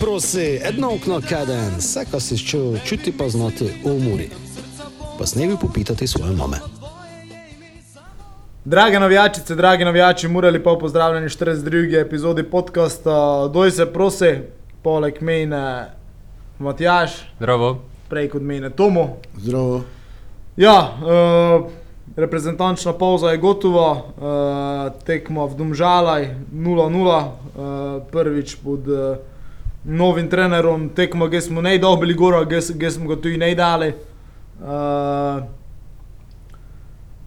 Prosi, edno okno kaden, vse, kar si čutil, čuti pa znati v umori. Pa snevi popitati svoje mame. Drage navijačice, dragi navijači, morali pa pozdravljeni 42. epizodi podcasta. Doj se prosi, poleg mene Matjaš, Zdravo. prej kot mene Tomo. Zdravo. Ja, uh, reprezentančna pauza je gotova, uh, tekmo v Domžalaj 0-0, uh, prvič pod uh, novim trenerom, tekmo, ki smo ne dobili gora, ki smo ga tudi ne dali. Uh,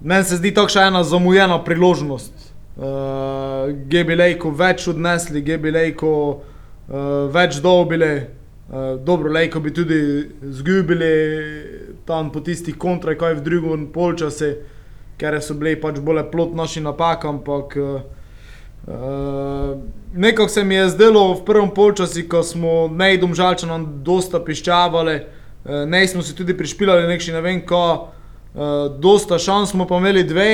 Meni se zdi to še ena zamujena priložnost. Uh, Gebi Lejko več odnesli, Gebi Lejko uh, več dobili. Uh, dobro, Lejko bi tudi zgubili tam po tistih kontrah, kaj v drugem polčasu, ker so bili pač bolj plot naši napak, ampak uh, uh, nekako se mi je zdelo v prvem polčasu, ko smo nejdom žalčanom dosta piščavali, uh, ne smo si tudi prišpilali nekši ne vem ko. Uh, dosta šans smo pa imeli dve,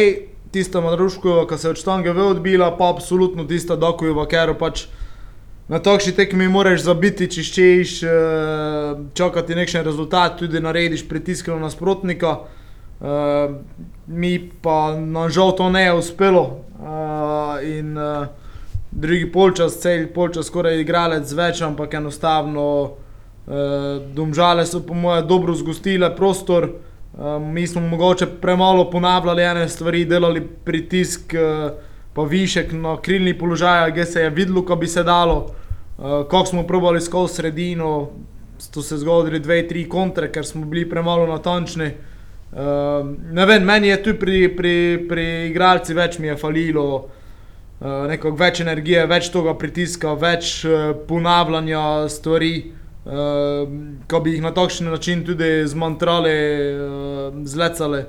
tista Madruškova, ki se je od štange odbila, pa absolutno tista Dokujeva, ker pač na takšni tekmi moraš zabiti, če ščeš, uh, čakati nekšen rezultat, tudi narediš pritisk na nasprotnika. Uh, mi pa nažal to ne je uspelo. Uh, in uh, drugi polčas, cel polčas, skoraj igralec več, ampak enostavno uh, domžale so po moje dobro zgostile prostor. Um, mi smo mogoče premalo ponavljali ene stvari, delali pritisk, uh, pa višek na krilni položaj, ki se je videlo, ko bi se dalo. Uh, ko smo probali skozi sredino, so se zgodili dve, tri kontre, ker smo bili premalo natančni. Uh, ne vem, meni je tu pri, pri, pri igralci več mi je falilo, uh, več energije, več tega pritiska, več uh, ponavljanja stvari. Uh, ko bi jih na takšen način tudi zmantrali, uh, zlecali.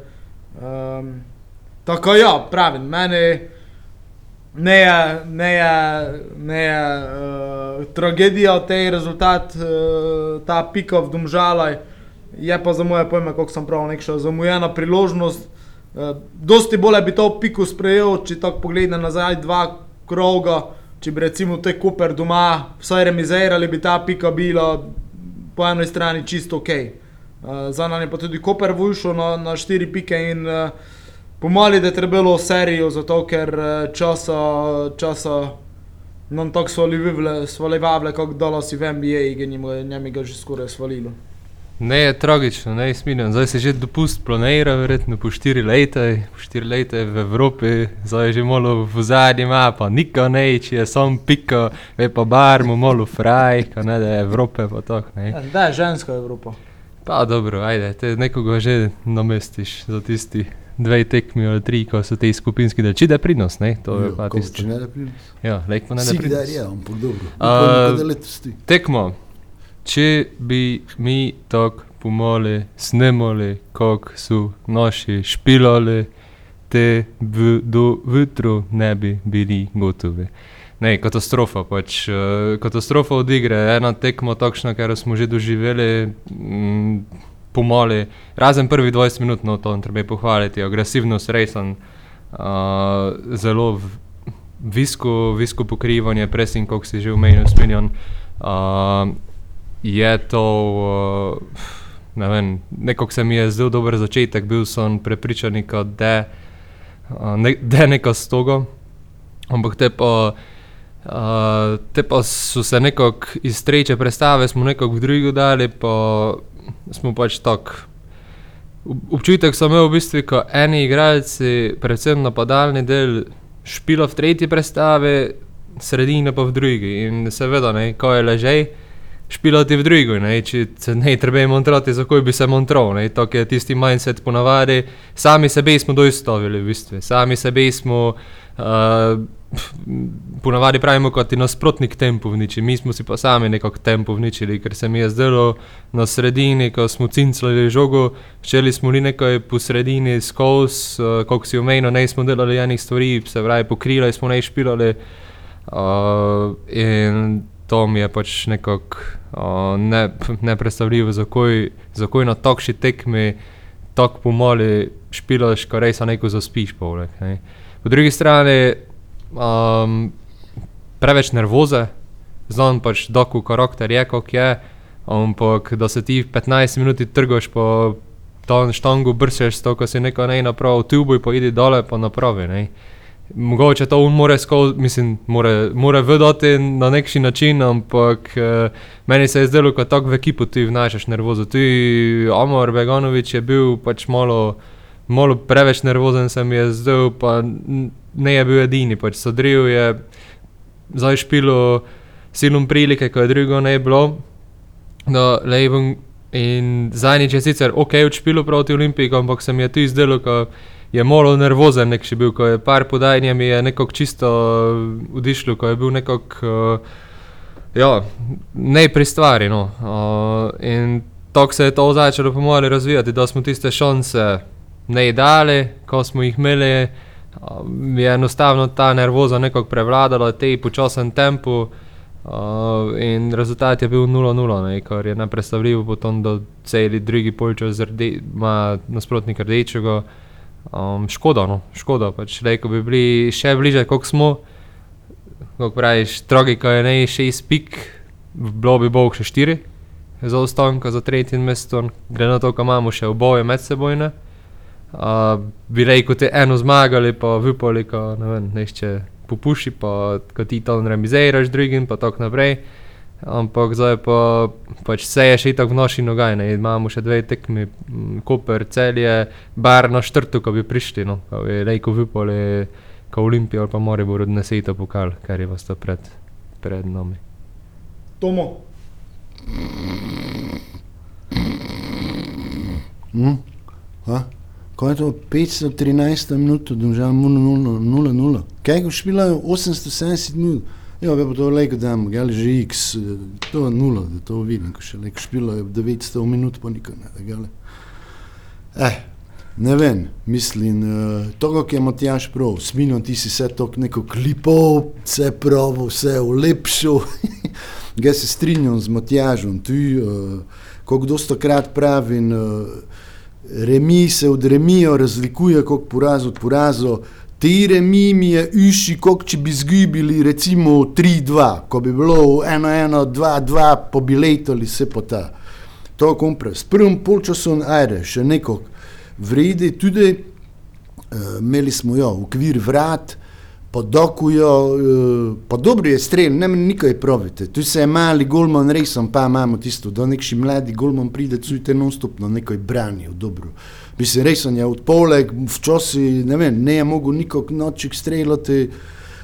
Um, tako ja, pravim, meni ne je, ne je, ne je uh, tragedija tej rezultat, uh, ta pika v domžalaj, je pa za moje pojme, kot sem pravil, nekša zamujena priložnost. Uh, dosti bolje bi to piko sprejel, če tako pogledam nazaj dva kroga. Če bi recimo te Koper doma vsaj remizirali, bi ta pika bila po eni strani čisto ok. Uh, za nami je pa tudi Koper vušel na, na štiri pike in uh, pomali, da je trebalo serijo, zato ker časa, časa nam tako svalivavle, kot dolo si v NBA, in njim ga že skoraj svalilo. Ne je tragično, ne je smiljeno. Zdaj se že dopust planira, verjetno po štiri leta, po štiri leta v Evropi, zdaj je že malo v zadnji ima, pa niko ne, če je sam pika, ve pa bar, mu malo fraj, ne da je Evrope pa tako, ne. Ja, da je ženska Evropa. Pa dobro, ajde, te nekoga že namestiš za tisti dve tekmi ali tri, ko so te skupinski del. Či da prinos, ne, to je pa tisto. Če ne da prinos. Ja, lek pa ne da prinos. je, ampak dobro. Da ti. Tekmo. Če bi mi tako pomoli, snemali, kako so naši špilali, te v, do jutru ne bi bili gotovi. Ne, katastrofa pač. eh, Katastrofa od igre, ena tekma takšna, kar smo že doživeli, mm, pomoli, razen prvih 20 minut, no to treba pohvaliti, agresivnost, resen, uh, zelo v- visko, visko pokrivanje, pressing, kot si že omenil, smenjen. Uh, je to, uh, ne vem, nekako se mi je zdel dober začetek, bil sem prepričan, da je uh, ne, da je neka stoga, ampak te pa, uh, te pa so se nekako iz treče predstave, smo nekako v drugo dali, pa smo pač tako. Ob- Občutek sem imel v bistvu, ko eni igralci, predvsem napadalni del, špilo v tretji predstavi, sredine pa v drugi. In seveda, ne, ko je ležaj, špilati v drugi, ne, če se ne treba montrati, zakaj bi se montral, ne, to je tisti mindset ponavadi, sami sebe smo doistavili v bistvu, sami sebe smo, uh, ponavadi pravimo, kot je nasprotnik tempo vniči, mi smo si pa sami nekako tempo vničili, ker se mi je zdelo na sredini, ko smo cincali žogo, ščeli smo li nekaj po sredini skozi, uh, kot si omenil, ne smo delali enih stvari, se pravi, pokrili smo ne špilali. Uh, in to mi je pač nekako uh, ne, nepredstavljivo, zakaj, zakaj na takšni tekmi tako pomali špilaš, ko res neko zaspiš. Poleg, ne. Po drugi strani um, preveč nervoze, znan pač doku karakter je, kot je, ampak da se ti v 15 minuti trgoš po tam štangu, brseš to, ko si neko ne napravil, tu boj pa idi dole, pa napravi. Ne. Mogoče to on more skozi, mislim, more, more vedeti na neki način, ampak eh, meni se je zdelo, kot tako v ekipu ti vnašaš nervozo. Tu Amor Beganovič je bil pač malo, malo preveč nervozen, se mi je zdel, pa ne je bil edini, pač sodril je zdaj špilo silom prilike, ko je drugo ne bilo. No, Leibon in zadnjič je sicer ok odšpilo proti Olimpiji, ampak se mi je tu zdelo, ko je malo nervozen nek še bil, ko je par podajanja mi je nekako čisto odišlo, ko je bil nekako, uh, ja, ne pri stvari, no. Uh, in tako se je to začelo pomalo razvijati, da smo tiste šanse ne dali, ko smo jih imeli, uh, je enostavno ta nervoza nekako prevladala, tej počasen tempu. Uh, in rezultat je bil 0-0, ne, kar je nepredstavljivo, potem do celi drugi polčas ima nasprotnik rdečega. Um, škoda, no, škoda, pač le, ko bi bili še bliže, kot smo, kot praviš, tragika je ne šest pik, bilo bi bog še štiri za ostanka za tretjim mestom, glede na to, ko imamo še oboje medsebojne. Uh, bi rekel, te eno zmagali, pa vypali, ko ne vem, nešče popuši, pa ko ti tam remiziraš drugim, pa tako naprej. Ampak zdaj pa pač vse je še tako v naši nogaj, ne imamo še dve tekmi, Koper, celje, bar na štrtu, ko bi prišli, no, ko bi rekel vypali, ko Olimpija ali pa Maribor odnese ta pokal, kar je vas to pred, pred nami. Tomo, Hm? A? Ko je to 513 minut, domžal 0-0, kaj ko špilajo 870 minut, ja, pa to leko damo, gali že x, eh, to je nula, da to vidim, ko še leko špilajo 900 minut, pa nikaj ne, gali. Eh, ne vem, mislim, uh, to, kako je Matjaš prav, smino ti si vse to neko klipov, vse pravo, vse ulepšal. Jaz se strinjam z Matjažom, tu, uh, kot dosta krat pravim, uh, remi se od remijo razlikuje, kot poraz od porazo. Ti remi mi je uši, kot če bi zgubili recimo 3-2, ko bi bilo 1-1, 2-2, pa bi letali se po ta. To kompre. S prvim polčasom, ajde, še neko vredi, tudi uh, imeli smo jo, ukvir vrat, podokujo, uh, pa dobro je strel, ne meni nikaj pravite. Tu se je mali golman, res sem pa imamo tisto, da nekši mladi golman pride, cujte non-stopno nekaj branijo, dobro. Mislim, res sem je od poleg, včasih, ne vem, ne je mogel nikog noček streljati,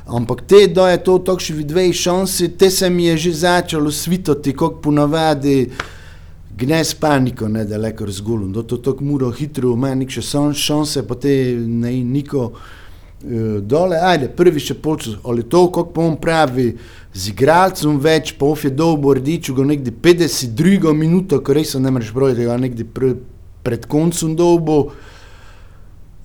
ampak te, da je to takšni dve šansi, te se mi je že začelo svitati, kot ponavadi, gnez paniko, ne da lekar z golom, da to tako mora hitro, ima nek še sam šanse, pa te ne niko uh, dole, ajde, prvi še polčas, ali to, kako pa on pravi, z igralcem več, pa of je dolbo rdiču, ga nekdi 52 minuto, ko res ne moreš brojiti, ga nekdi pr, pred koncem dolbo.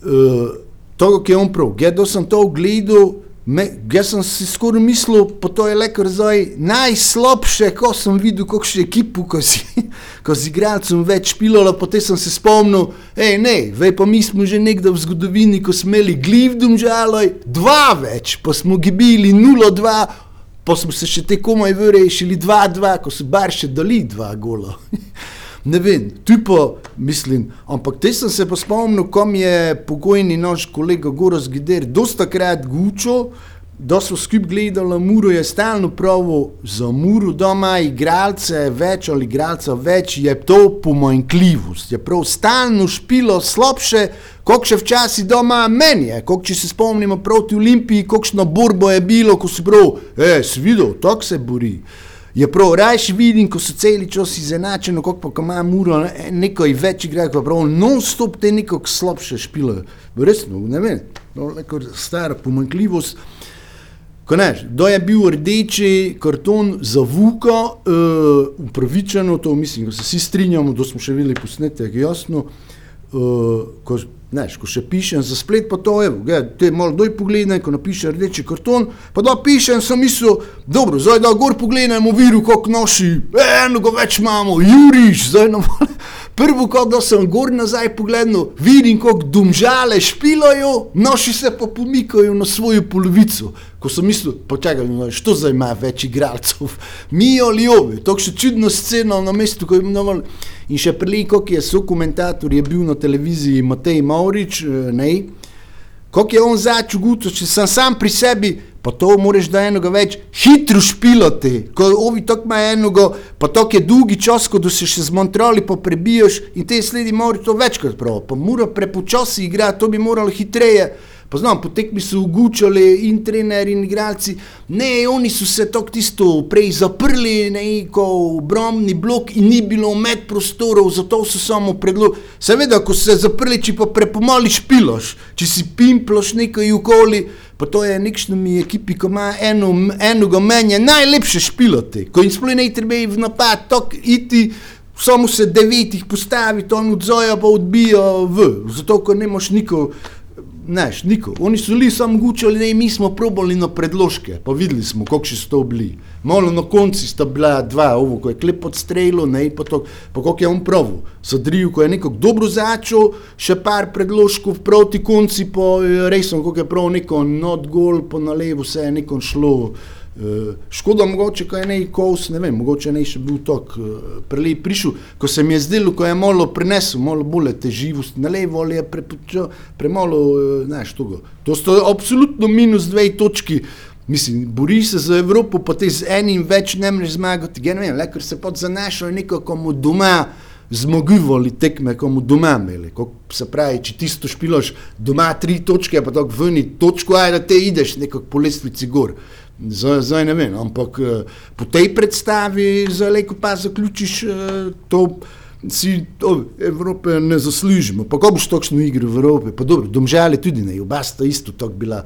Uh, to, ki je on prav, gledal sem to gledal, Me, jaz sem si skoraj mislil, pa to je le kar zdaj najslabše, ko sem videl, kako še ekipo, ko si, ko si igralcem več pilalo, potem sem se spomnil, hej, ne, vej pa mi smo že nekdaj v zgodovini, ko smo imeli glivdom žaloj, dva več, pa smo gibili 0-2, pa smo se še te komaj vrešili 2-2, ko so bar še dali dva gola. Ne vem, tu pa mislim, ampak te sem se pa spomnil, ko mi je pokojni naš kolega Goros Gider dosta krat gučo, da so skupaj gledali, Muro je stalno pravo za Muro doma, igralce več ali igralca več, je to pomanjkljivost, je prav stalno špilo slabše, kot še včasih doma meni je, kot če se spomnimo proti Olimpiji, kakšno borbo je bilo, ko si prav, e, si videl, tako se bori je prav, rajši vidim, ko so celi čas izenačeni, kot pa ima muro, ne, nekaj več igra, pa prav, non-stop te nekako slabše špilo. Resno, ne vem, no, neko stara pomanjkljivost. Ko ne, da je bil rdeči karton za Vuka, uh, upravičeno, to mislim, da se vsi strinjamo, da smo še videli posnetek, jasno. Uh, Neš, ko še pišem za splet, pa to je, te malo doj pogledaj, ko napišem rdeči karton, pa da pišem, sem mislil, dobro, zdaj da gor pogledajmo viru, koliko noši, eno ga več imamo, Juriš, zdaj nam Prvo, ko da sem gor nazaj pogledal, vidim, kako domžale špilajo, noši se pa pomikajo na svojo polovico. Ko sem mislil, počakaj, što zdaj ima več igralcev, mi ali ovi, to še čudno sceno na mestu, ko je imenoval. In še prej, kot je so komentator, je bil na televiziji Matej Maurič, eh, ne, kako je on začel guto, če sem sam pri sebi, pa to moraš da enoga več hitro špilati, ko ovi tok ima enoga, pa tok je dolgi čas, ko se še zmontrali, pa prebijaš in te sledi moraš to večkrat prav, pa mora prepočasi igrati, to bi moralo hitreje. Poznam, po tekmi so ugučali in trenerji in igralci, ne, oni so se tako tisto prej zaprli, ne, kot obrambni blok in ni bilo med prostorov, zato so samo predlogi. Seveda, ko se zaprli, če pa prepomali špiloš, če si pimploš nekaj okoli, pa to je nekšno mi ekipi, ko ima eno, enega menja, najlepše špiloti, ko jim sploh ne treba v napad, tok iti. Samo se devetih postavi, to on odzoja pa odbija v, zato ker nemaš nikoli. Neš, niko. Oni so bili samo gučali, ne, mi smo probali na predložke, pa videli smo, kako so to bili. Malo na konci sta bila dva, ovo, ko je klep pod strelo, ne, pa to, pa kako je on prav. Sadriju, ko je nekako dobro začel, še par predložkov proti konci, pa res sem, kako je prav neko not gol, pa na levo se je nekom šlo. Uh, škoda, mogoče, je nekaj kos, ne vem, mogoče ne še bil tok uh, prelej prišel, ko se mi je zdelo, ko je malo prinesel, malo bolj teživost na levo je prepočal, premalo, uh, znaš, togo. To so absolutno minus dve točki. Mislim, bori se za Evropo, pa te z enim več ne moreš zmagati, ja ne vem, le, ker se pod zanašajo nekako mu doma zmogivali tekme, ko mu doma imeli. Se pravi, če ti to špiloš doma tri točke, pa tako vni točko, aj da te ideš nekako po lestvici gor. Zdaj, zdaj ne vem, ampak po tej predstavi za leko pa zaključiš to, si to Evrope ne zaslužimo. Pa ko boš točno igral v Evropi, pa dobro, domžale tudi ne, oba sta isto tako bila.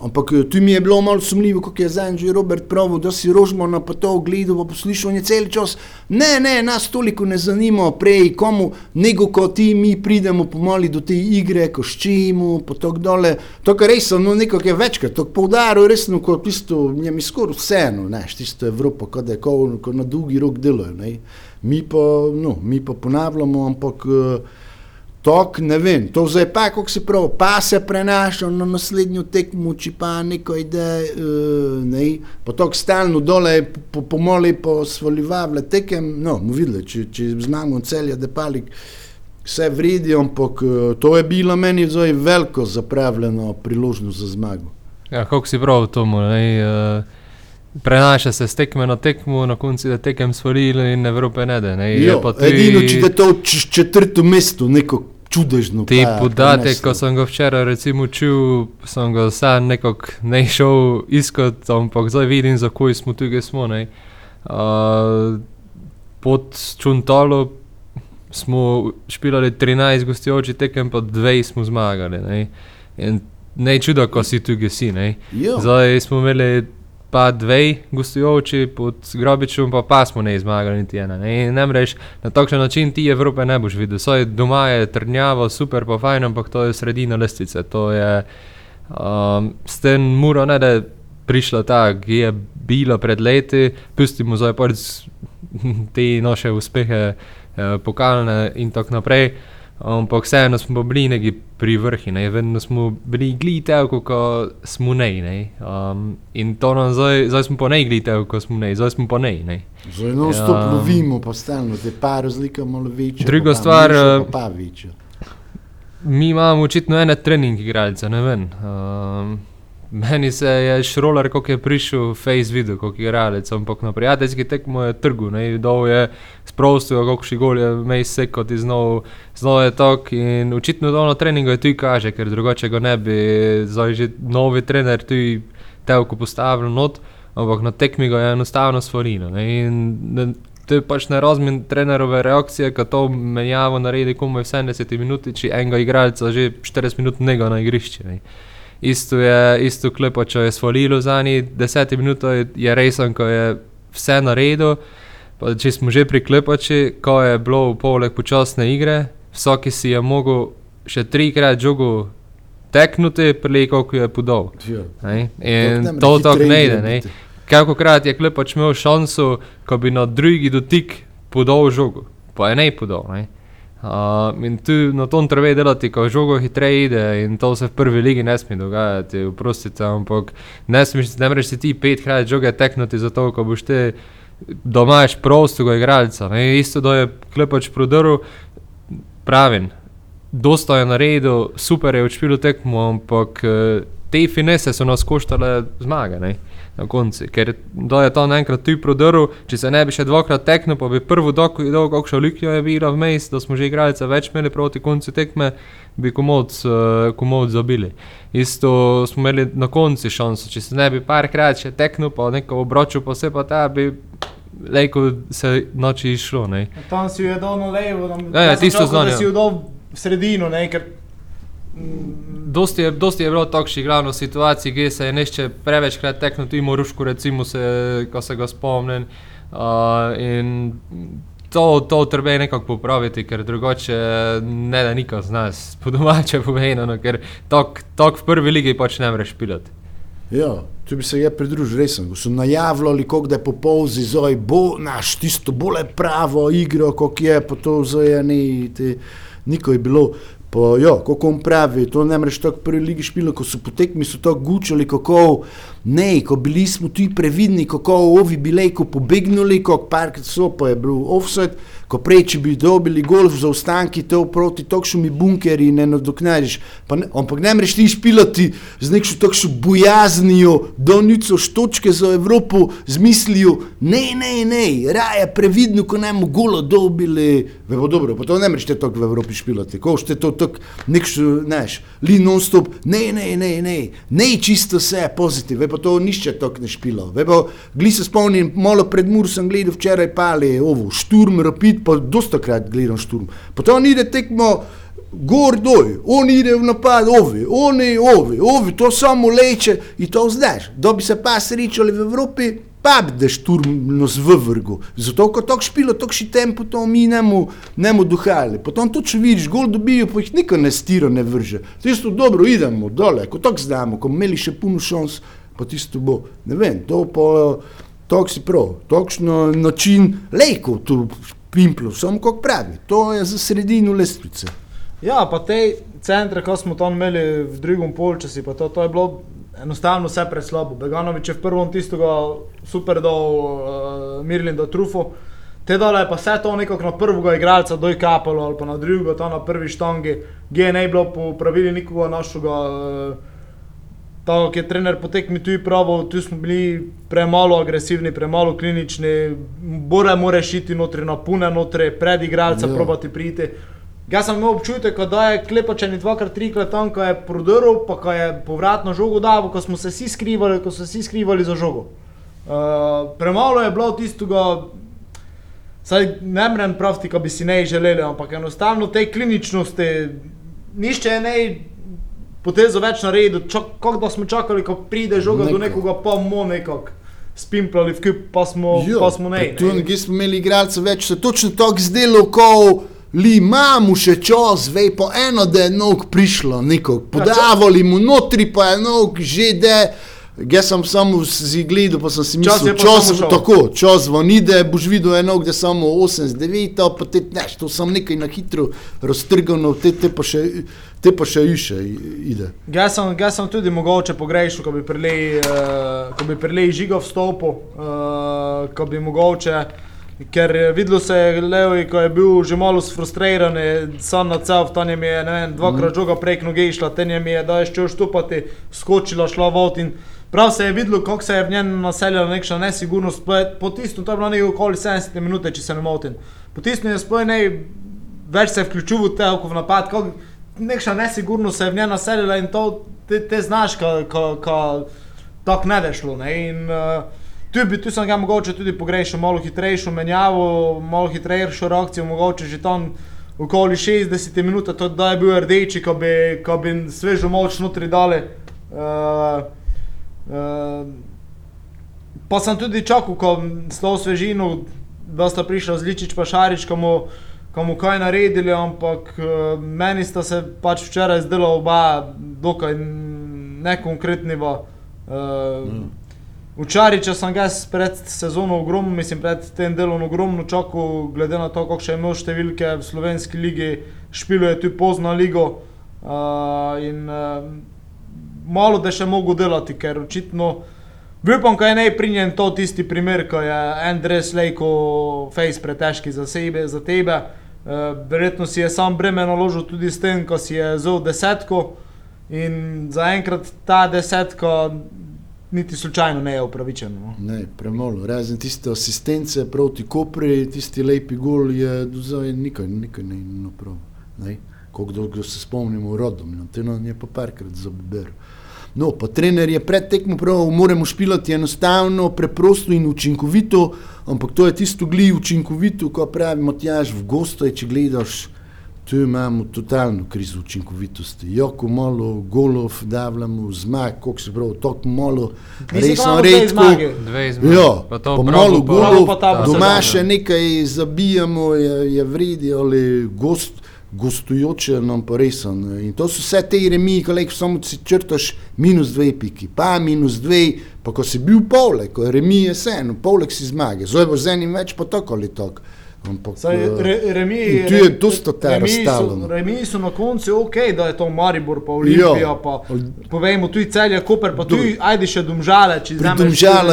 Ampak tu mi je bilo malo sumljivo, kako je zdaj že Robert pravil, da si rožmo na to ogledal, pa poslušal je cel čas. Ne, ne, nas toliko ne zanima prej, komu, nego ko ti mi pridemo pomali do te igre, ko ščimo, pa tako dole. To, kar res sem, no nekako je večkrat, to poudaril resno, kot tisto, je mi skoraj vseeno, ne, tisto Evropo, kot je, ko, ko na dolgi rok delajo. Mi pa, no, mi pa ponavljamo, ampak... Uh, Tok, ne vem, to zdaj pa, kako se pravi, pa se prenaša na naslednjo tekmo, če pa neko ide, uh, ne, pa tok stalno dole, po, pomoli po svojivavle tekem, no, mu videli, če, če znamo celja, da palik vse vredi, ampak uh, to je bilo meni zdaj veliko zapravljeno priložnost za zmago. Ja, kako si prav to, ne, uh... Prenaša se z tekme na tekmo, na koncu je tekem svaril in Evrope ne da. Ne? Jo, tudi... Edino, če je to četrto mesto, neko čudežno. Ti podatek, ko sem ga včeraj recimo čul, sem ga sam nekako ne šel iskat, ampak zdaj vidim, za koj smo tukaj smo. Uh, pod Čuntalo smo špilali 13 gostujoči tekem, pa dve smo zmagali. Ne, in ne čudo, ko si tukaj si. Zdaj smo imeli pa dve gostujoči pod grobičem, pa, pa smo ne zmagali niti ena. Ne, ne mreš, na takšen način ti Evrope ne boš videl. Soj doma je trnjavo, super, pa fajn, ampak to je sredina lestvice. To je um, s tem muro, ne da je prišla ta, ki je bila pred leti, pustimo zdaj pač te naše uspehe, eh, pokalne in tako naprej. Ampak vseeno smo bili neki pri vrhu, vedno smo bili glitev, kot smo ne. ne? Um, in to nam zdaj, zdaj smo pa ne glitev, kot smo ne, zdaj smo pa ne. ne? Zdaj no stop um, lovimo, pa stalno, te pa razlika malo večja. Druga stvar, pa, pa večja. Mi imamo očitno ene trening igralce, ne vem. Um, Meni se je šroler, ko je prišel Face video, ko je realec, ampak na prijateljski tekmo je trgu, ne, dol je sprostil, kako še gol je mej se, kot je znov, znov je tok in očitno to na treningu je tu kaže, ker drugače ga ne bi, zdaj že novi trener tu telko postavil not, ampak na tekmi ga je enostavno svarino, ne, in to je pač nerazmen trenerove reakcije, ko to menjavo naredi komaj v 70 minuti, če enega igralca že 40 minut njega na igrišče, ne isto je, isto klepo, če je svalilo za njih, deset minut je, resen, ko je vse naredil. Pa, če smo že pri klepači, ko je bilo poleg počasne igre, vsak si je mogel še trikrat žogo teknuti, preko ko je podal. Ja. In to tako ne ide. Kako krat je klepač imel šanso, ko bi na drugi dotik podal žogo, pa je ne podal. Ne? Uh, in tu na tom treba delati, ko žogo hitreje ide in to se v prvi ligi ne sme dogajati, oprostite, ampak ne smeš, ne moreš si ti petkrat žoge teknuti zato, ko boš te doma ješ prostega igralca. Ne? Isto da je klepač prodrl, pravim, dosta je naredil, super je odšpil tekmo, ampak eh, te finese so nas koštale zmage. Ne? Na koncu, ker da je to naenkrat tu prodrl, če se ne bi še dvakrat tekmo, pa bi prvo dolgo, kakšno likjo je bilo vmes, da smo že igralce več imeli proti koncu tekme, bi komod, uh, komod zabili. Isto smo imeli na koncu šanso, če se ne bi parkrat še tekmo, pa neko obročil, pa vse pa ta bi lejko se noči išlo. Ne. Tam si je dal na levo, tam Ja, ja, tisto znam, Da si jo dal v sredino, ne, ker Dosti je, dosti je bilo takšnih glavno situacij, kjer se je nešče prevečkrat teklo, tudi Moruško, recimo, se, ko se ga spomnim. Uh, in to, to treba nekako popraviti, ker drugače ne da niko z nas, po domače povedano, ker tako v prvi ligi pač ne moreš pilati. Ja, tu bi se je pridružil, resno. Ko so najavljali, kako da je popolzi, zoj bo naš tisto bolje pravo igro, kot je, pa to zdaj ni, te, niko je bilo. Pa, ja, kako on pravi, to ne moreš tako prvi ligi špilo, ko so potekmi, so tako gučali, kako ne, ko bili smo tu previdni, kako ovi bili, ko pobegnuli, kako parkrat so, pa je bil offset, ko prej, če bi dobili golf za ostanki, to proti tokšumi bunkeri ne nadoknadiš. Pa ne, ampak ne moreš ti špilati z nekšo takšno bojaznijo, do nico štočke za Evropo, z mislijo, ne, ne, ne, raje previdno, ko ne bomo golo dobili. Vemo dobro, pa to ne moreš te tako v Evropi špilati, ko ste to tako nekšo, neš, li non-stop, ne, ne, ne, ne, ne, čisto vse pozitiv, ve pa to nišče tako ne špilo. Ve pa, gli se spomnim, malo pred Mur sem gledal včeraj pali, ovo, šturm, rapid, pa dostokrat gledam šturm. To on ide tekmo, gor doj, on ide v napad, ovi, oni, ovi, ovi, to samo leče in to znaš. Da bi se pa srečali v Evropi, pa bi da šturm nos v vrgu. Zato, ko tako špilo, tako še tempo, to mi nemu, nemu duhali. Potem to, če vidiš, gol dobijo, pa jih niko ne stiro ne vrže. Tisto dobro, idemo dole, ko tako znamo, ko imeli še puno šans, pa tisto bo, ne vem, to pa, tako si prav, takšno način lejko tu pimplo, samo kako pravi, to je za sredino lestvice. Ja, pa te centre, ko smo tam imeli v drugem polčasi, pa to, to je bilo enostavno vse preslabo. Beganovič je v prvem tistega super dal uh, Mirlin do Trufo, te dole je pa vse to nekako na prvega igralca doj kapalo ali pa na drugega, to na prvi štangi, gdje ne bilo po pravili nikoga našega. Uh, Tako je trener potekmi tu pravi, tu smo bili premalo agresivni, premalo klinični, bore mora šiti notri, napune notri, pred igralca, Ja. probati priti. Jaz sem imel občutek, da je klepačen dvakrat, trikrat tam, ko je prodrl, pa ko je povratno žogo dal, ko smo se vsi skrivali, ko so vsi skrivali za žogo. Uh, premalo je bilo tistega, saj ne morem praviti, ko bi si ne želeli, ampak enostavno te kliničnosti, nišče ne potezo več naredil, kako da smo čakali, ko pride žoga do Neko. nekoga, pa bomo nekako spimplali v kup, pa smo, Ja, pa smo ne. Tu ne. nekje smo imeli igralce več, se točno tako zdelo, ko li imamo še čas, vej pa eno, da je nog prišlo, neko podavali mu notri, pa je nog že de. Jaz sem samo z gledal, pa sem si Čas mislil, čas, šel. tako, čas von ide, boš videl eno, da samo 8, 9, pa te neš, to sem nekaj na hitro raztrgano, te, te pa še, te pa še više ide. Jaz sem, jaz sem tudi mogoče pogrešal, ko bi prilej, uh, ko bi prilej žiga vstopil, uh, ko bi mogoče, ker videlo se je Levi, ko je bil že malo sfrustriran, sam na cel, tam je mi je, ne vem, dvakrat žoga prek noge išla, ten je mi je, da je šel štupati, skočila, šla v avt in prav se je videlo, kako se je v njem naseljala nekša nesigurnost, potisnil, to je bilo nekaj okoli 70 minut, če se ne motim. Potisnil je sploh ne, več se je vključil v te v napad, kako nekša nesigurnost se je v njej naselila in to te, te znaš, ko tako ne dešlo. Ne? In, uh, tu, bi, tu sem ga mogoče tudi pogrešal, malo hitrejšo menjavo, malo hitrejšo reakcijo, mogoče že tam okoli 60 minut, to da je bil rdeči, ko bi, ko bi svežo moč notri dali. Uh, uh, pa sem tudi čakal, ko s to svežino, da sta prišla Zličič pa Šarič, ko mu, ko mu kaj naredili, ampak uh, meni sta se pač včeraj zdela oba dokaj nekonkretniva. Uh, mm. Včeraj, če sem ga pred sezono ogromno, mislim, pred tem delom ogromno čakal, glede na to, kako še je imel številke v slovenski ligi, špilo je tu pozno ligo. Uh, in uh, malo da še mogo delati, ker očitno. Upam, da je najprinjen to tisti primer, ko je Andres Lejko face pretežki za sebe, za tebe. Uh, verjetno si je sam breme naložil tudi s tem, ko si je zelo desetko in zaenkrat ta desetka niti slučajno ne je upravičena. No. Ne, premalo. Razen tiste asistence proti Kopri, tisti lepi gol je zdaj nikaj, nikaj ne naprav. Kako dolgo se spomnimo rodom, no, te nam je pa parkrat zabiber. No, pa trener je pred tekmo prav, moramo špilati enostavno, preprosto in učinkovito, ampak to je tisto gli učinkovito, ko pravimo tjaž v gosto, če gledaš, tu imamo totalno krizo učinkovitosti. Jako malo golov davljamo, zmag, koliko se pravi, toliko malo, resno redko. Zmage. Ja, Pa pa malo golov, doma še nekaj zabijamo, je, je vredi ali gost, gostujoče nam pa resen. In to so vse te remiji, ko lek samo si črtaš minus dve piki, pa minus dve, pa ko si bil polek, ko je je vseeno, polek si zmage, zdaj bo z enim več pa tako ali tako. Ampak, Saj, eh, re, remi, in tu je dosta so- razstavljeno. Remiji so na koncu ok, da je to Maribor, pa Olimpija, Ja. pa povejmo tu celje, Koper, pa tu Do- ajde še Domžale. tudi-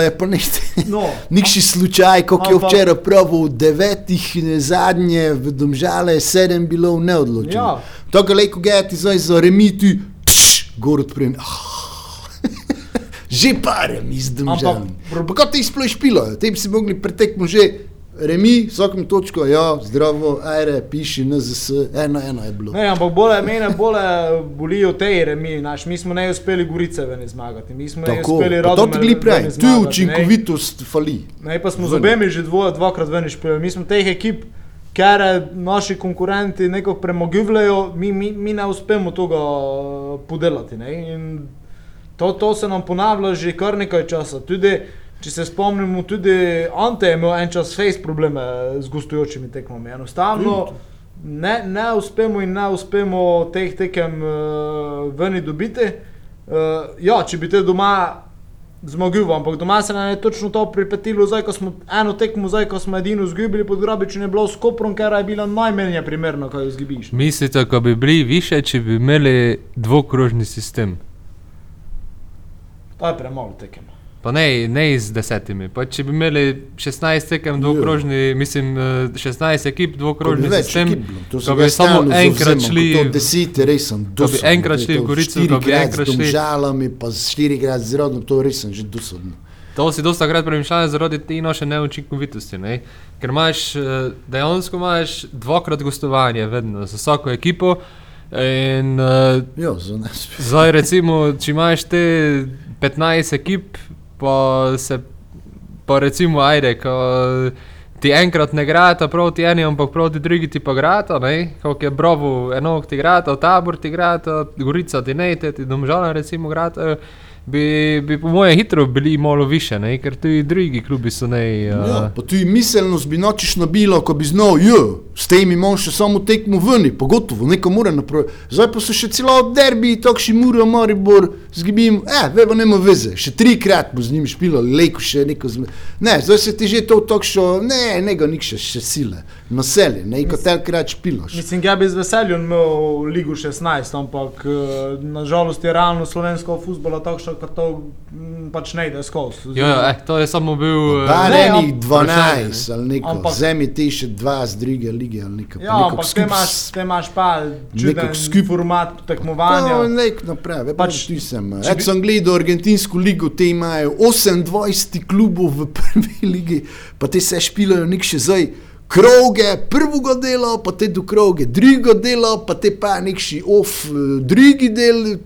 je pa nekaj. No. Nikši slučaj, kot je včeraj pravil, devetih zadnje v Domžale, sedem bilo neodločeno. Ja. To, kar leko geti zdaj za remiti, tš, gor odprem. že parem iz Domžale. Ampak- Pa kot ti sploh špilo, te bi si mogli pretekmo že. Remi, vsakem točko, ja, zdravo, ajre, piši, NZS, eno, eno je bilo. Ne, ampak bolje, mene bolje bolijo te remi, naš, mi smo ne uspeli Gorice ven zmagati, mi smo ne Tako, uspeli pa to ti gli pravi, tu je zmagati, ne. učinkovitost fali. Ne, pa smo z obemi že dvoje, dvakrat ven špili. Mi smo teh ekip, ker naši konkurenti nekako premagivljajo, mi, mi, mi ne uspemo tega eh, podelati. Ne? In to, to se nam ponavlja že kar nekaj časa. Tudi, če se spomnimo, tudi Ante je imel en čas face probleme z gostujočimi tekmami. Enostavno ne, ne uspemo in ne uspemo teh tekem uh, ven dobiti. Uh, ja, če bi te doma zmagil, ampak doma se nam je točno to pripetilo, zdaj ko smo eno tekmo, zdaj ko smo edino izgubili pod Grabičem, je bilo s Koprom, ker je bila najmenje primerno, kaj izgubiš. Mislite, da bi bili više, če bi imeli dvokrožni sistem? To je premalo tekem. Pa ne, ne z desetimi. Pa če bi imeli 16 tekem dvokrožni, mislim, eh, 16 ekip dvokrožni Več sistem, ekip to ko bi samo enkrat šli. ko To deset, res sem bi dosaden. enkrat šli v Gorico, ko bi enkrat z šli- Domžalami, pa s štirikrat z rodom, to res sem že dosaden. To si dosta krat premišljal zaradi te naše neučinkovitosti. Ne? Ker imaš eh, dejansko imaš dvakrat gostovanje, vedno za vsako ekipo. In za nas. zdaj, recimo, če imaš te 15 ekip, pa se, pa recimo, ajde, ko ti enkrat ne grata proti eni, ampak proti drugi ti pa grata, ne, kot je Brovo, enok ti grata, tabor ti grata, Gorica ti ne, ti domžala recimo grata. Bi, bi po mojem hitro bili malo više, ne? ker tudi drugi klubi so ne. Uh, Ja, pa tudi miselnost bi nočiš nabilo, ko bi znal, jo, s tem imamo še samo tekmo ven, pogotovo, neko mora napraviti. Zdaj pa so še celo derbi, takšni mura, Maribor, zgibim, eh, vemo, nema veze, še trikrat bo z njim špilo, leko še neko zme. Ne, zdaj se ti že to takšo, ne, nego nikše še sile, naselje, ne, kot telkrat špiloš. Mislim, ja bi z veseljem imel Ligo 16, ampak eh, nažalost je realno slovensko futbola takšno, kot to mm, pač ne ide skozi. Jo, jo, eh, to je samo bil. Eh, Ne, enih am- 12 ali neko, Ampak- vzemi ti še dva z druge lige ali neko. pa Ja, ampak te skup imaš, s- te imaš pa čuden skup- format tekmovanja. nek naprave, pač Pač, ti sem. če sem gledal argentinsko ligo, te imajo 28 klubov v prvi ligi, pa te se špilajo nek še zdaj. Kroge, prvega dela, pa te do kroge, drugega dela, pa te pa nekši off, eh, drugi del.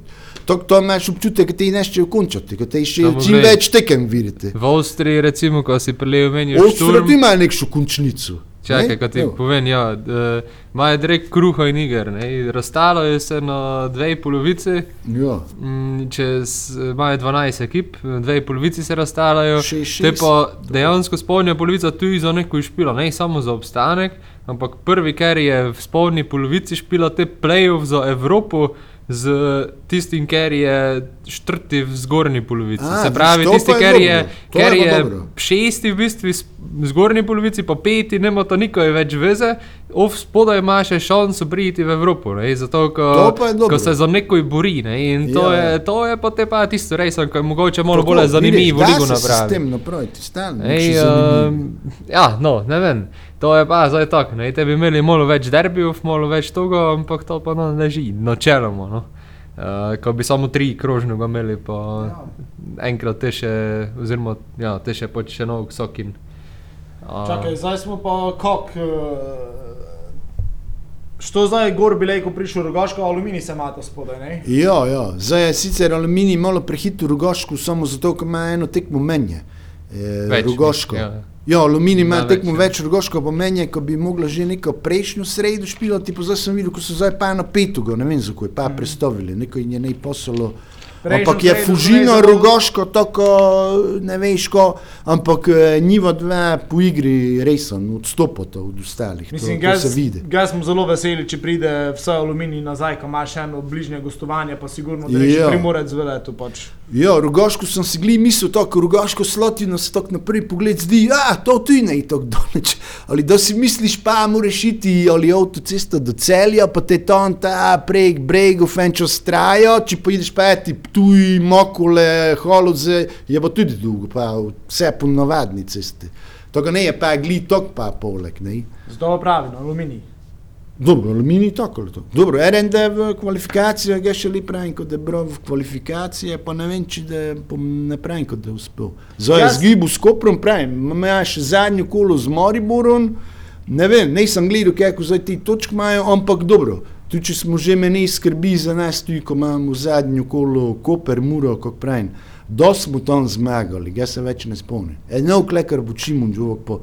To, to imaš občutek, da ti nešče končati, da ti še čim več tekem vidite. V Avstriji, recimo, ko si prelejal meni Ostro šturm. ti ima nekšo končnico. Čakaj, ne? ko ti Evo. povem, ja, eh, imajo direkt kruha in iger. Ne? Razstalo je se na dve polovici, Ja. mm, čez, imajo 12 ekip, dve polovici se razstalajo. Te pa dejansko spodnja polovica tudi za neko špilo, ne samo za obstanek, ampak prvi, ker je v spodnji polovici špila te play-off za Evropo, z tistim, ker je štrti v zgornji polovici. A, Se pravi, tisti, ker je, ker je je šesti v bistvu s- v zgornji polovici, pa peti, nima to nikoli več veze, ov spodaj ima še šanso priti v Evropo. Ne? Zato, ko, ko se za nekoj bori. Ne? In to, Ja, ja. je, to je pa te pa tisto res, ki je mogoče malo bolj zanimivo da se napraviti. Sistem napraviti, stalno. Ej, um, ja, no, ne vem. To je pa zdaj tako. Ne, te bi imeli malo več derbijev, malo več toga, ampak to pa ne leži, načeloma. No. Uh, ko bi samo tri krožne ga imeli, pa ja. enkrat te še, oziroma ja, te še počne nov sokin. Uh, Čakaj, zdaj smo pa kak. Uh, što zdaj gor bi lejko prišel rogaško, aluminij se ima spodaj, ne? Ja, ja. Zdaj je sicer aluminij malo prehitil Rogoško, samo zato, ker ima eno tekmo menje. E, Več, Rogoško. ja. Ja, aluminij ima tekmo več, več, več Rogoško pa menje, ko bi mogla že neko prejšnjo sredo špilati, pa zdaj sem videl, ko so zdaj pa eno petogo, ne vem zakaj, pa mm. predstavili, neko jim je ne posolo. Prejšnjo Ampak je fužino Rogoško, tako ne veš ko, ampak eh, njiva dva po igri resen odstopata od ostalih, Mislim, to se vidi. Ga smo zelo veseli, če pride vse aluminij nazaj, ko imaš eno bližnje gostovanje, pa sigurno da reče Ja. primorec v letu pač. Ja, rogaško sem si gledal, mislil tako, rogaško slotino se tako na prvi pogled zdi, a to tu ne je tako daleč. Ali da si misliš, pa moraš iti ali avtocesto do celja, pa te tam ta prek bregov fenčo strajo, če pojdeš pa ti tuj, mokole, holoze, je pa tudi dolgo, pa vse po navadni cesti. Tako ne je pa gli tok pa poleg, ne. Zato pravi, no, aluminij. Dobro, aluminij tako ali to. Dobro, je v kvalifikacijah, ga še li pravim, kot je bral v kvalifikacije, pa ne vem, če da je, ne pravim, kot da je uspel. Je Jaz- zgibu s Koprom, pravim, ima še zadnjo kolo z Moriborom, ne vem, nisem gledal, kako zdaj ti točk imajo, ampak dobro. Tu, če smo že meni skrbi za nas, tu, ko imamo zadnjo kolo Koper, Muro, kot pravim, da smo tam zmagali, ga se več ne spomnim. Eno, klekar bo čim unžuvok po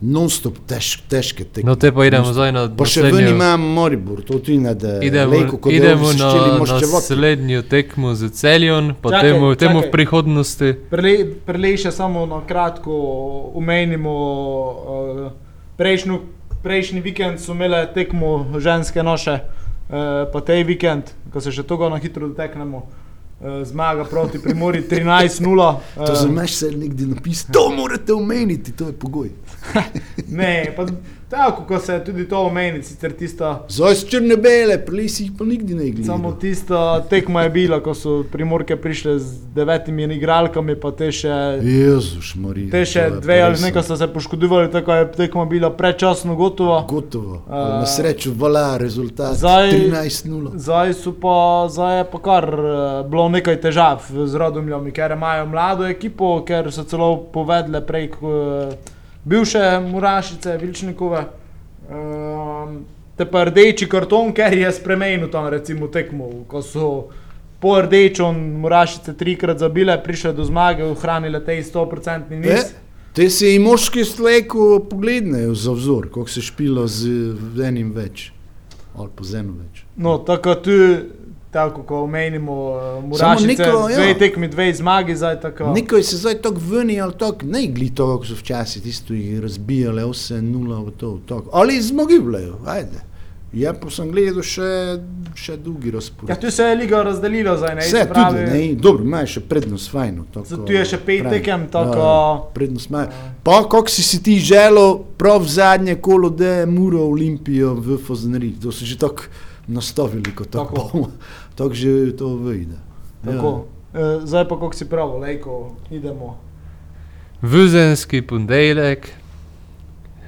non-stop tež, težke tekme. No, te pa idemo zdaj na Pa še ven imamo Moribor, to ti ne da. Idemo, lejko, idemo na moščevati. naslednjo tekmo z Celjon, pa Čakaj, temu, temu v čakaj. prihodnosti. Prelej še samo na kratko umenimo. Uh, prejšnju, prejšnji vikend so imele tekmo ženske noše, uh, pa tej vikend, ko se še toga na hitro doteknemo. Uh, zmaga proti Primori 13-0. To za meš se nekdi napis, to morate omeniti, to je pogoj. Ne, pa tako, ko se tudi to omeni, sicer tista. Zdaj so črne-bele, prej si jih pa nikdi ne gledal. Samo tista tekma je bila, ko so primorke prišle z devetimi igralkami, pa te še, Jezus, Marija. te še dve ali nekaj so se poškodovali, tako je tekma bila predčasno gotova. Gotovo. A- Na srečo vala rezultat Zdaj- 13-0. Zdaj, so pa, zdaj je pa kar eh, bilo nekaj težav z Radomljami, ker imajo mlado ekipo, ker so celo povedle prek eh, bivše Murašice, Vilčnikove. Um, te pa rdeči karton, ker je spremenil tam recimo tekmo, ko so po rdečem Murašice trikrat zabile, prišle do zmage, ohranile te 100% E, niz. te se i moški slejko poglednejo za vzor, kako se špilo z enim več. Ali pa z eno več. No, tako tu, tako ko omenimo uh, Murašice, neko, ja. dve tekmi, dve zmagi. Nekaj se zdaj tako vni ali tako, ne gli to, kako so včasih tisto jih razbijali, vse nula v to, tako. Ali zmogivljajo, ajde. Ja, pa sem gledal še, še drugi Ja, razpored. tu se je liga razdelila zdaj, ne? Vse se pravi, tudi, ne, dobro, imaš še prednost fajno. Tako, tu je še pet pravim. tekem, tako- Ja, prednost imaš. Pa, kako si si ti želel, prav zadnje kolo, da je Muro Olimpijo v Foznerih, to so že tako nastavili, kot tako. Tako. bomo. Tako že to vyjde. Tako. E, zdaj pa, kako si prav, lejko, idemo. Vuzenski ponedeljek,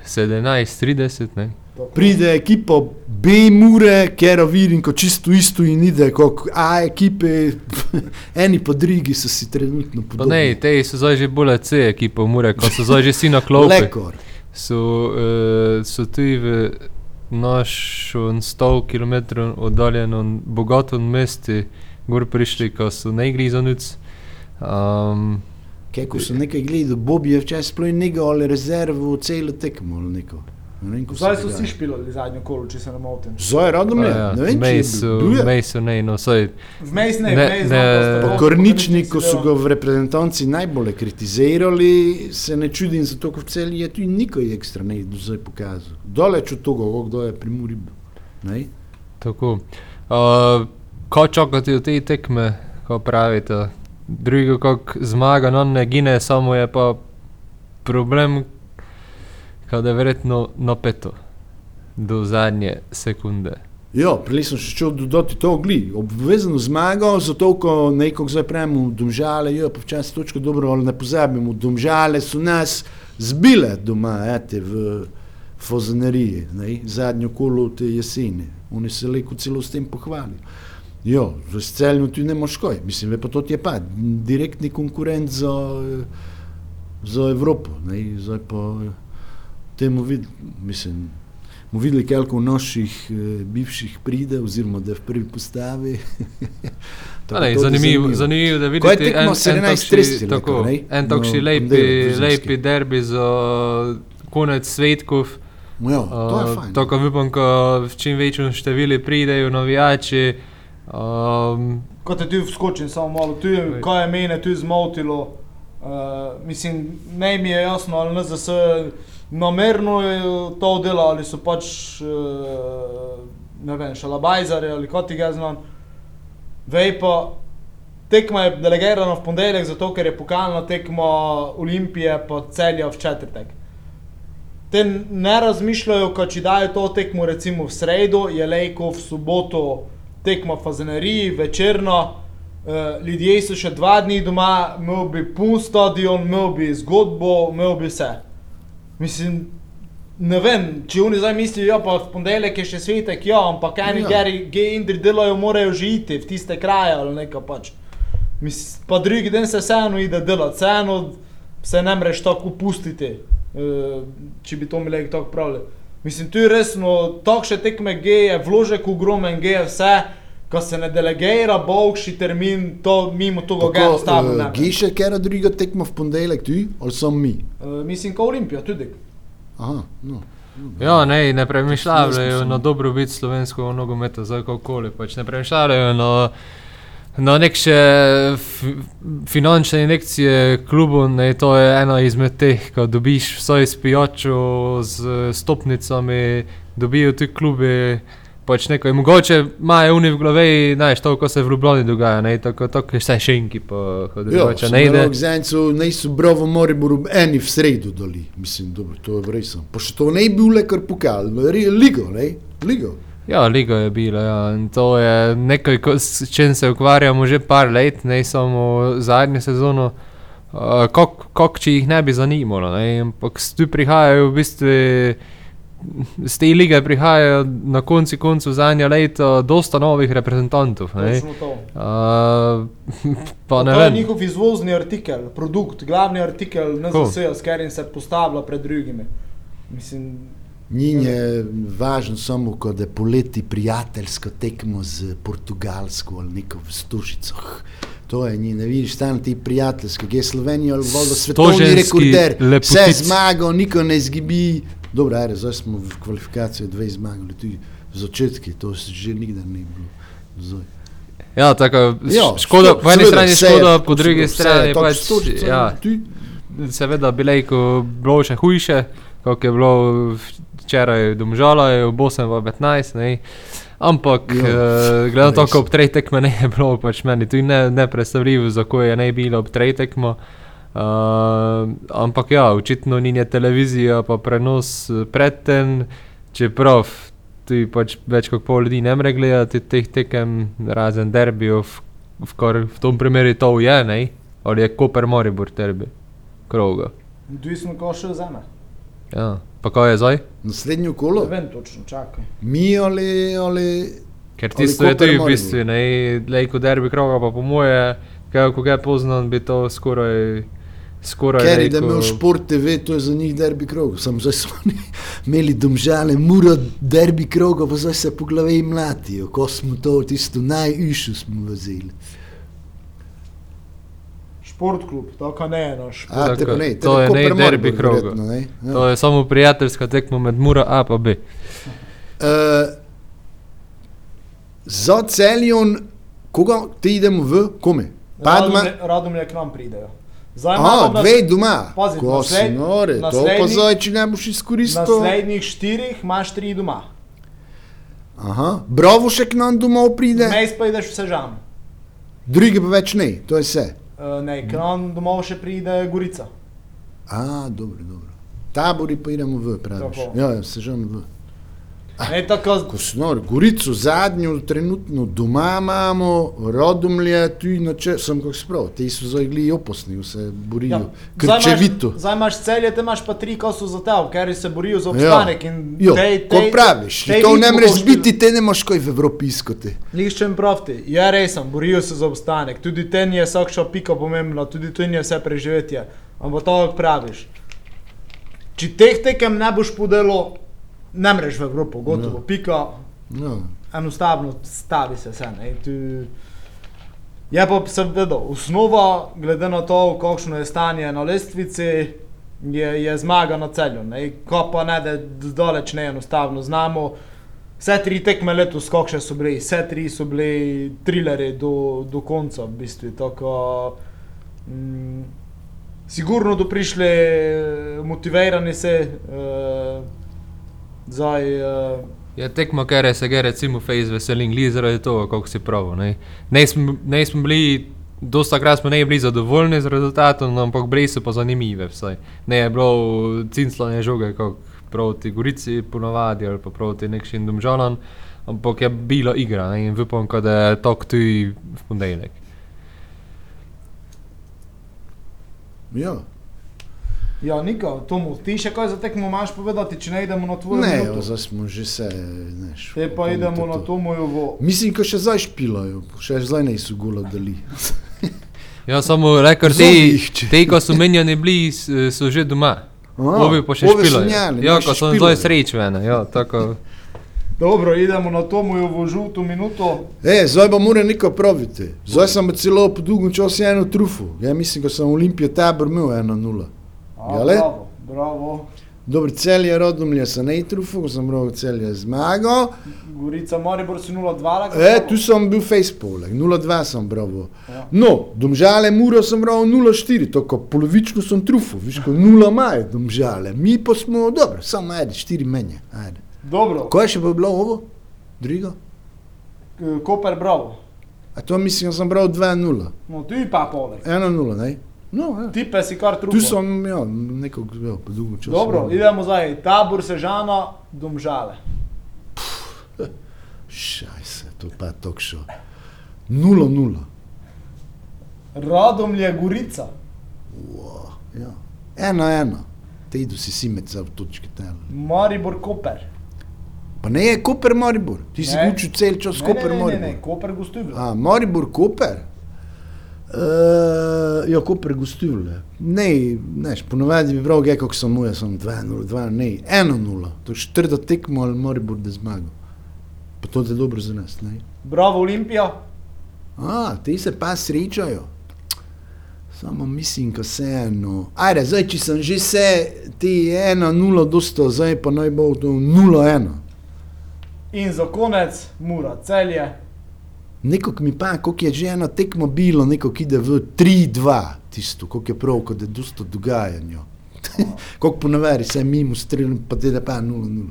17:30, ne? Tako. Pride ekipa B Mure, ker vidim, ko čisto isto in ide, kot A ekipe, eni pa drugi so si trenutno Pa podobni. ne, te so zdaj že bolj C ekipa, mure, ko so zdaj že si na klopi. So, uh, so tudi v našo 100 km oddaljenem bogatem mestu, gor prišli, ko so ne igri za nič. Um, Kako so nekaj gledali, Bobi je včasih sploh nekaj ali rezervo, celo tekmo ali neko. Ne vem, ko Zdaj se so vsi špilali zadnjo kolo, če se ne motim. Zdaj radom je, ja, ne vem, če je je. Mejso, ne, no, saj, Vmes ne, Ne, vmes ne, Pa Kornični, ko so ga v reprezentanci najbolj kritizirali, se ne čudim, zato ker v celi je tu nikoj ekstra ne do zdaj pokazal. Daleč od tega, kdo je pri Muri bil. Ne? tako. Uh, Kaj čakati od te tekme, ko pravite? Drugo, kako zmaga, no ne gine, samo je pa problem, kada je verjetno napeto do zadnje sekunde. Ja, prej sem še čutil dodati to gli. Obvezno zmago, zato ko nekog zdaj prejmemo v domžale, jo pa včasih točko dobro, ali ne pozabimo, domžale so nas zbile doma, ete, v Fozaneriji, ne, zadnjo kolo te jeseni. Oni se leko celo s tem pohvalijo. Jo, z celjem tu ne moš kaj, mislim, pa to ti je pa direktni konkurent za, za Evropo, ne, zdaj pa temu vid, mislim, mu videli, koliko naših eh, bivših pride, oziroma da je v prvi postavi. Ne, zanimivo, zanimivo, da Ko je vidite tekmo 17:30 tako, nekako, ne? en takšni No, lepi, lepi derbi za konec svetkov. Ja, to je Uh, fajn. Tako upam, ko v čim večjem številu pridejo navijači. Um, Ko te tu vskočim, samo malo, tu je, kaj je mene tu zmotilo. Uh, mislim, ne mi je jasno, ali NZS namerno je to dela, ali so pač, uh, ne vem, šalabajzari ali kot ti ga znam. Vej pa, tekma je delegirana v ponedeljek, zato ker je pokalna tekma Olimpije pa celja v četrtek. Te ne razmišljajo, ko če dajo to tekmo recimo v sredo, je lejko v soboto tekma v Fazeneriji, večerno. Uh, ljudje so še dva dni doma, imel bi pun stadion, imel bi zgodbo, imel bi vse. Mislim, ne vem, če oni zdaj mislijo, ja, pa v ponedeljek je še svetek, ja, ampak eni Ja. geri, geindri delajo, morajo že iti v tiste kraje ali nekaj pač. Mis, pa drugi dan se vseeno ide delati, vseeno se ne mreš tako pustiti, uh, če bi to imeli tako pravili. Mislim, tu je resno, takšne tekme G je vložek ogromen, G je vse, ko se ne delegira, bogši termin, to mimo tega ga enostavno ne. gre. Giše, ker druga tekma v ponedeljek, tu ali samo mi? Uh, mislim, kot Olimpija tudi. Aha, no. ja, ne, ne premišljajo na dobrobit slovenskega nogometa, za kakorkoli. Pač ne premišljajo na, na neke fi, finančne injekcije klubu. Ne, to je ena izmed teh, ko dobiš vsaj s pijačo, z stopnicami, dobijo ti klubi. Pač nekaj, mogoče imajo oni v glavi, znaš, to, ko se v Ljubljani dogaja, ne, tako, tako je vse šenki, pa Ja, drugače ne ide. Zancu niso bravo Moriboru eni v sredo dali. Mislim, dobro, to je res. Pa še to ne bi bil le kar pokal, no, re- ligo, ne? Ligo. Ja, liga je bila, ja. in to je nekaj, s čim se ukvarjamo že par let, ne samo zadnjo sezono. Uh, Kako če jih ne bi zanimalo, ne? ampak tu prihajajo v bistvu. Z te lige prihajajo na koncu koncev zadnja leta dosta novih reprezentantov. ne. To. Uh, pa ne to je njihov izvozni artikel, produkt, glavni artikel Ko? NZS, s katerim se postavlja pred drugimi. Mislim, Njim je važno samo, ko da poleti prijateljsko tekmo z Portugalsko ali neko v Stožicah. To je njih, ne vidiš, tam ti prijateljski, ki je Slovenija ali vodo svetovni rekorder, vse zmago, niko ne izgibi. Dobro, ajde, zdaj smo v kvalifikacijo dve zmagali, tudi v začetki, to se že nikdar ni bilo. Zdaj. Ja, tako, Ja, škoda, po eni strani je škoda, po drugi je strani tako, pač. Stožice, Ja, ti- Seveda bi lahko bilo še hujše, kot je bilo včeraj v Domžalah, v Bosni pa 15. Ne. Ampak, Ja, uh, gledano to, res. ko ob treh tekmah ne je bilo, pač meni tu ne, ne predstavljivo, zakaj je ne bilo ob treh tekmah. Uh, ampak ja, očitno ni ne televizija, pa prenos eh, predtem, čeprav tu pač več kot pol ljudi ne more gledati teh tekem, razen derbijo, v, v, kar v tom primeru to je, ne? ali je Koper Moribor derbi, kroga. odvisno, ko še vzame. Ja. Pa kaj je zdaj? Naslednjo Ne kolo, vem točno, čakaj. mi ali, ali Ker Ali tisto je Koper tudi v bistvu, ne, lejko derbi kroga, pa po moje, kaj, ko ga poznam, bi to skoraj, skoraj Ker je imel šport TV, to je za njih derbi krog. Sam zdaj smo imeli domžale, muro derbi kroga, pa zdaj se po glavi mlatijo, ko smo to tisto najvišjo smo vzeli. Šport klub, tako ne je naš. A, Tako, tako ne, to je tako ne derbi ne? Ja. To je samo prijateljska tekma med Mura A pa B. Uh, za celjon, koga ti idemo v, kome? Padma, Radomlje- Radomlje k nam pridejo. Zdaj a, imamo nas- dve doma, Pazi, ko si nasled- nore, to pa zdaj, če ne boš izkoristil. Naslednjih štirih imaš tri doma. Aha, bravo še k nam domov pride, Mejs pa ideš v Sežano. drugi pa več ne, to je vse. Uh, ne, k nam domov še pride Gorica. A, dobro, dobro. Tabori pa idemo v, praviš. Tako. Ja, ja, se žal v. Ne, tako, Ko smo Gorico zadnjo, trenutno doma imamo, rodomlje, tu inače, sem kako sprav, te so zdaj gli opasni, vse borijo. Ja, Krčevito. Zdaj imaš celje, te imaš pa tri, ko so za te, ker se borijo za obstanek. in Jo, tej- kot tej- praviš, tej to ne moreš biti, te ne moš kaj v Evropi iskati. Niščem pravti, je res, borijo se za obstanek, tudi ten je vsakša pika pomembna, tudi ten je vse preživetje. Ampak to praviš. Če teh tekem ne boš podelo, ne mreš v Evropo, gotovo, Ja. pika, No, enostavno stavi se vse. ne, Tu... Je pa seveda osnova, glede na to, kakšno je stanje na lestvici, je, je zmaga na celju. Ne. Ko pa ne, da daleč ne enostavno znamo. Vse tri tekme letos, kakšne so bili, vse tri so bili trileri do, do konca, v bistvu. Tako, mm, sigurno do prišli eh, motivirani se, uh, zdaj. Uh, Je tekmo, ker se ga recimo fejs veselim, glede zaradi tega, kako si prav. Ne, ne, smo, ne smo bili, dosta krat smo ne bili zadovoljni z rezultatom, ampak bili so pa zanimive. Vsaj. Ne je bilo cinclanje žoge, kot proti Gorici ponovadi ali pa proti nekšim domžalam, ampak je bila igra ne, in upam, da je to tudi v ponedeljek. ja. Ja, Niko, Tomu, ti še kaj za tekmo imaš povedati, če ne idemo na tvojo Ne, minuto? jo, zdaj smo že se, neš. Te pa idemo na Tomojovo. Mislim, ko še zdaj špilajo, še zdaj niso gola dali. Ja, samo rekord te, te, ko so menjani bili, s- so že doma. Ovi pa še so špilajo. njali, Ja, ko so zdaj srečvene, ja, tako. Dobro, idemo na Tomojovo žuto minuto. E, zdaj pa mora neko praviti. Zdaj sem celo po dolgem času eno trufu. Ja, mislim, ko sem Olimpijo tabor imel 1-0. A, bravo, bravo. Dobro, cel je rodomlje, sem ne trufu, ko sem prav cel je zmagal. Gorica Maribor si 0-2. lako E, tu sem bil facepole, 0-2 sem bravo. Ja. No, domžale muro sem bral 0-4, tako polovično sem trufu, viš, ko 0 imajo domžale. Mi pa smo, dobro, samo ajde, 4 menje, ajde. Dobro, Kaj še bo bilo ovo? Drugo? Koper bravo. A to mislim, da sem bral 2-0. No, ti pa poleg. 1-0, ne? No, ja. Ti pa si kar trupo. Tu sem, ja, nekog, ja, po dolgem času. Dobro, idemo zdaj. Tabor Sežana, Domžale. Šajse, to pa je tok šo. 0-0. Radomlje Gorica. Wow, ja. Eno, eno. Te idu si simet za točke tel. Maribor Koper. Pa ne je Koper Maribor. Ti si Ne. učil cel čas Ne, Koper ne, ne, ne, Maribor. ne, Koper gostuje. A, Maribor Koper? Uh, ja, Koper gostuje. Ne, neš, ponovadi bi bral, kako sem mu, jaz sem 2-0, 2 ne, 1-0. To je četrta tekma ali Maribor da zmaga. Pa to je dobro za nas, ne? Bravo Olimpija. A, ti se pa srečajo. Samo mislim, ko se eno. Ajde, zdaj, če sem že se, ti je 1-0 dosto, zdaj pa naj bo to 0-1. In za konec Mura, celje. Nekako mi pa, koliko je že eno tekmo bilo, nekako ide v 3-2, tisto, koliko je prav, kot je dosto dogajanja. koliko ponavadi se mimo streljam, pa te da pa 0-0.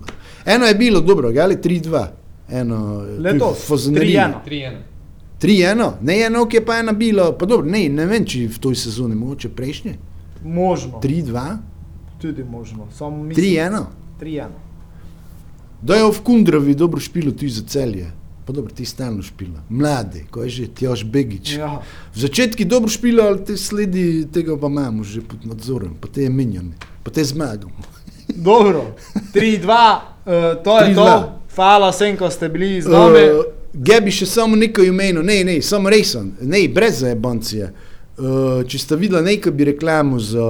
Eno je bilo dobro, ali 3-2. Eno, Letos, tu v Fazaneriji. 3-1. 3-1. 3-1, ne eno, ki je pa ena bilo, pa dobro, ne, ne vem, če v toj sezoni, mogoče prejšnje. Možno. 3-2, Tudi možno. Samo mislim- 3-1. 3-1. Da je v Kundravi dobro špilo tudi za celje. Pa dobro, ti stalno špila. Mlade, ko je že Tjoš Begič. Ja. V začetku dobro špila, ali te sledi tega pa imamo že pod nadzorom, pa te je menjane, pa te zmagamo. Dobro, 3-2, uh, to je 3:2. to. Hvala vsem, ko ste bili z nami. Uh, Gebi še samo nekaj imenov, ne, ne, samo resen, ne, brez zajebancije. Uh, če ste videli nekaj bi reklamo za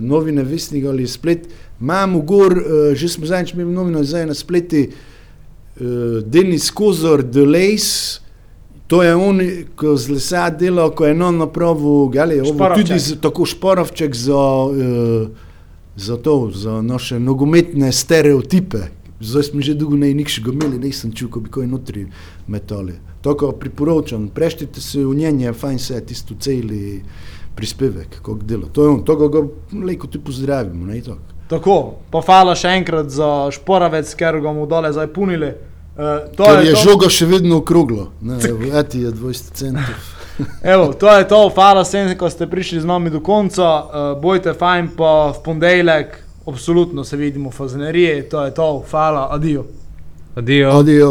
novine Vestnika ali splet, imamo gor, uh, že smo zadnjič imeli novino, zdaj na spleti, uh, Denis Kozor, The Lace, to je on, ko z lesa dela, ko je non napravil, ali ovo Šparovček. tudi z, tako šporovček za, uh, za to, za naše nogometne stereotipe. Zdaj smo že dolgo ne nikšega imeli, nisem čutil, ko bi kaj notri metali. Tako priporočam, preštite se v njenje, fajn se je tisto celi prispevek, kako dela. To je on, to ga lejko ti pozdravimo, ne tako. Tako, pa hvala še enkrat za šporavec, ker ga bomo dole zdaj punili. Uh, to Ker je, je to. žoga še vedno okroglo. Ne, eti je 20 centov. Evo, to je to, hvala vsem, ko ste prišli z nami do konca. Uh, bojte fajn, pa v ponedeljek, absolutno se vidimo v fazeneriji, to je to, hvala, adijo. Adijo. Adijo.